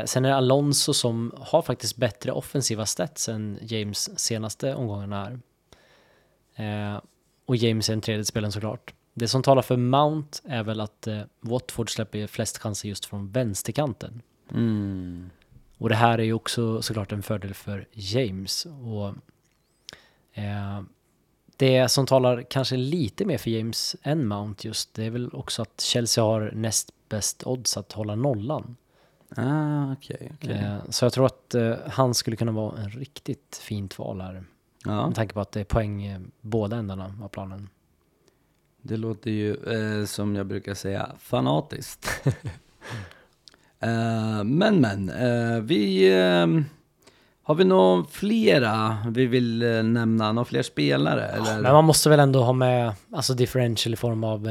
sen är det Alonso som har faktiskt bättre offensiva stats än James senaste omgångarna här. Eh, och James är den tredje spelaren såklart. Det som talar för Mount är väl att eh, Watford släpper flest chanser just från vänsterkanten. Mm. Och det här är ju också såklart en fördel för James. Och eh, det som talar kanske lite mer för James än Mount just, det är väl också att Chelsea har näst bäst odds att hålla nollan. Ah, okej. okej. Eh, så jag tror att eh, han skulle kunna vara en riktigt fint val här. Ja, Med tanke på att det är poäng eh, båda ändarna av planen. det låter ju eh, som jag brukar säga fanatiskt. men men, vi... Har vi några flera vi vill nämna? Några fler spelare? Eller? Men man måste väl ändå ha med alltså differential i form av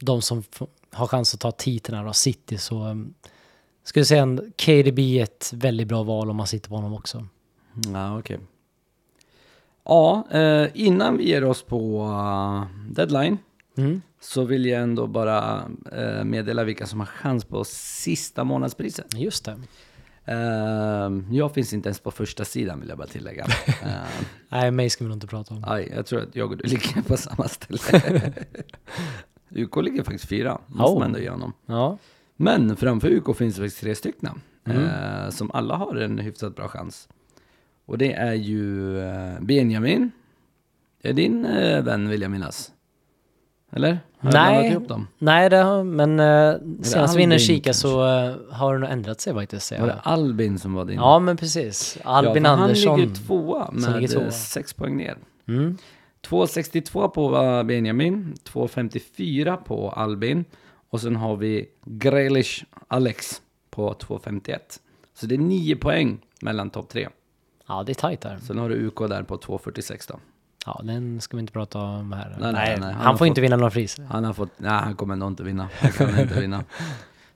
de som f- har chans att ta titeln här City. Så skulle säga en KDB är ett väldigt bra val om man sitter på honom också. Ja, okej. Ja, eh, innan vi ger oss på eh, deadline Mm. så vill jag ändå bara eh, meddela vilka som har chans på sista månadspriset. Just det. Eh, jag finns inte ens på första sidan vill jag bara tillägga. Eh, Nej, mig ska vi nog inte prata om. aj, jag tror att jag och du ligger på samma ställe. UK ligger faktiskt fyra, måste Oh. man ändå ge honom. Ja, Men framför UK finns det faktiskt tre stycken. Mm. Eh, som alla har en hyfsat bra chans. Och det är ju eh, Benjamin. Det är din eh, vän vill jag minnas. Eller? Har Nej. ihop dem? nej det har, men eh, senast vi inne kika så eh, har det nog ändrat sig faktiskt. Var det Albin som var din? ja men precis. Albin ja, Andersson. Han ligger tvåa med ligger tvåa. eh, sex poäng ner. Mm. 2,62 på Benjamin, 2,54 på Albin och sen har vi Grealish Alex på 2,51. Så det är 9 poäng mellan topp tre. Ja, det är tajt där. Sen har du UK där på 2,46 då. Ja, den ska vi inte prata om här. Nej, nej, nej. Han Han, får inte vinna några priser. Han har fått, nej han kommer nog inte vinna. Han kan inte vinna.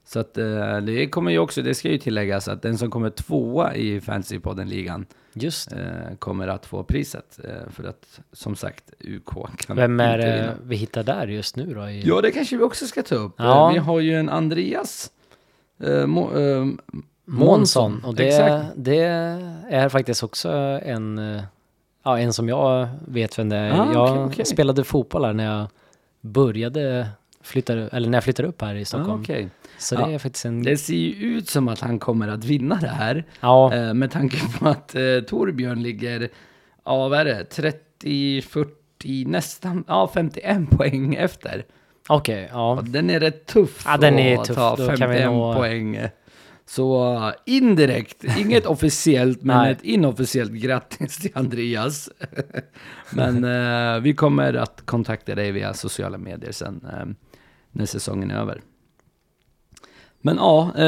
Så att eh, det kommer ju också, det ska ju tilläggas att den som kommer tvåa i Fantasypodden-ligan Just det. eh, kommer att få priset. Eh, för att som sagt UK kan Vem är inte det vinna. vi hittar där just nu då? I... Ja, det kanske vi också ska ta upp. Ja. Vi har ju en Andreas eh, Mo, eh, Månsson. Och det, Exakt. det är faktiskt också en, ja, en som jag vet vem det är. Ah, jag okej, okej. spelade fotboll här när jag började flytta, eller när jag flyttade upp här i Ah, Stockholm. Så Ja. det är faktiskt en... Det ser ju ut som att han kommer att vinna det här. ja, Eh, med tanke på att eh, Torbjörn ligger, ja vad är det, 30, 40, nästan, ja 51 poäng efter. Okej, ja. Och den är rätt tuff Ja, den är att tuff. ta Då kan 51 vi nå- poäng. Så indirekt, inget officiellt men Nej. ett inofficiellt grattis till Andreas. men eh, vi kommer att kontakta dig via sociala medier sen eh, när säsongen är över. Men ja, eh,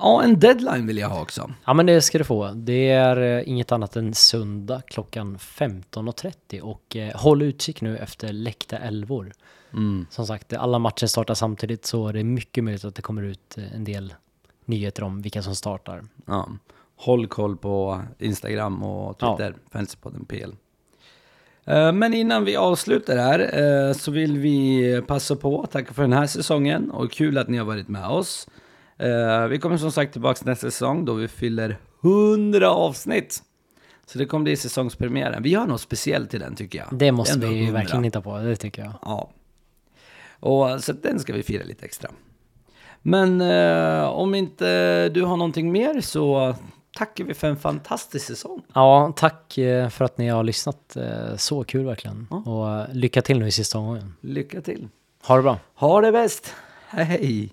ja, en deadline vill jag ha också. Ja men det ska du få. Det är eh, inget annat än söndag klockan 15.30 och eh, håll utkik nu efter läckta älvor. Mm. Som sagt, alla matcher startar samtidigt så det är mycket möjligt att det kommer ut en del nyheter om vilka som startar. Ja. Håll koll på Instagram och Twitter, Fantasypodden PL. Men innan vi avslutar här så vill vi passa på att tacka för den här säsongen och kul att ni har varit med oss. Eh, Vi kommer som sagt tillbaka nästa säsong då vi fyller 100 avsnitt. Så det kommer bli säsongspremiären. Vi har något speciellt till den tycker jag. Det måste vi ju 100. verkligen hitta på, det tycker jag. Ja. Och så den ska vi fira lite extra. Men eh, om inte du har någonting mer så tackar vi för en fantastisk säsong. Ja, tack eh, för att ni har lyssnat. Eh, Så kul verkligen. Ja. Och lycka till nu i sista omgången. Lycka till. Ha det bra. Ha det bäst. Hej!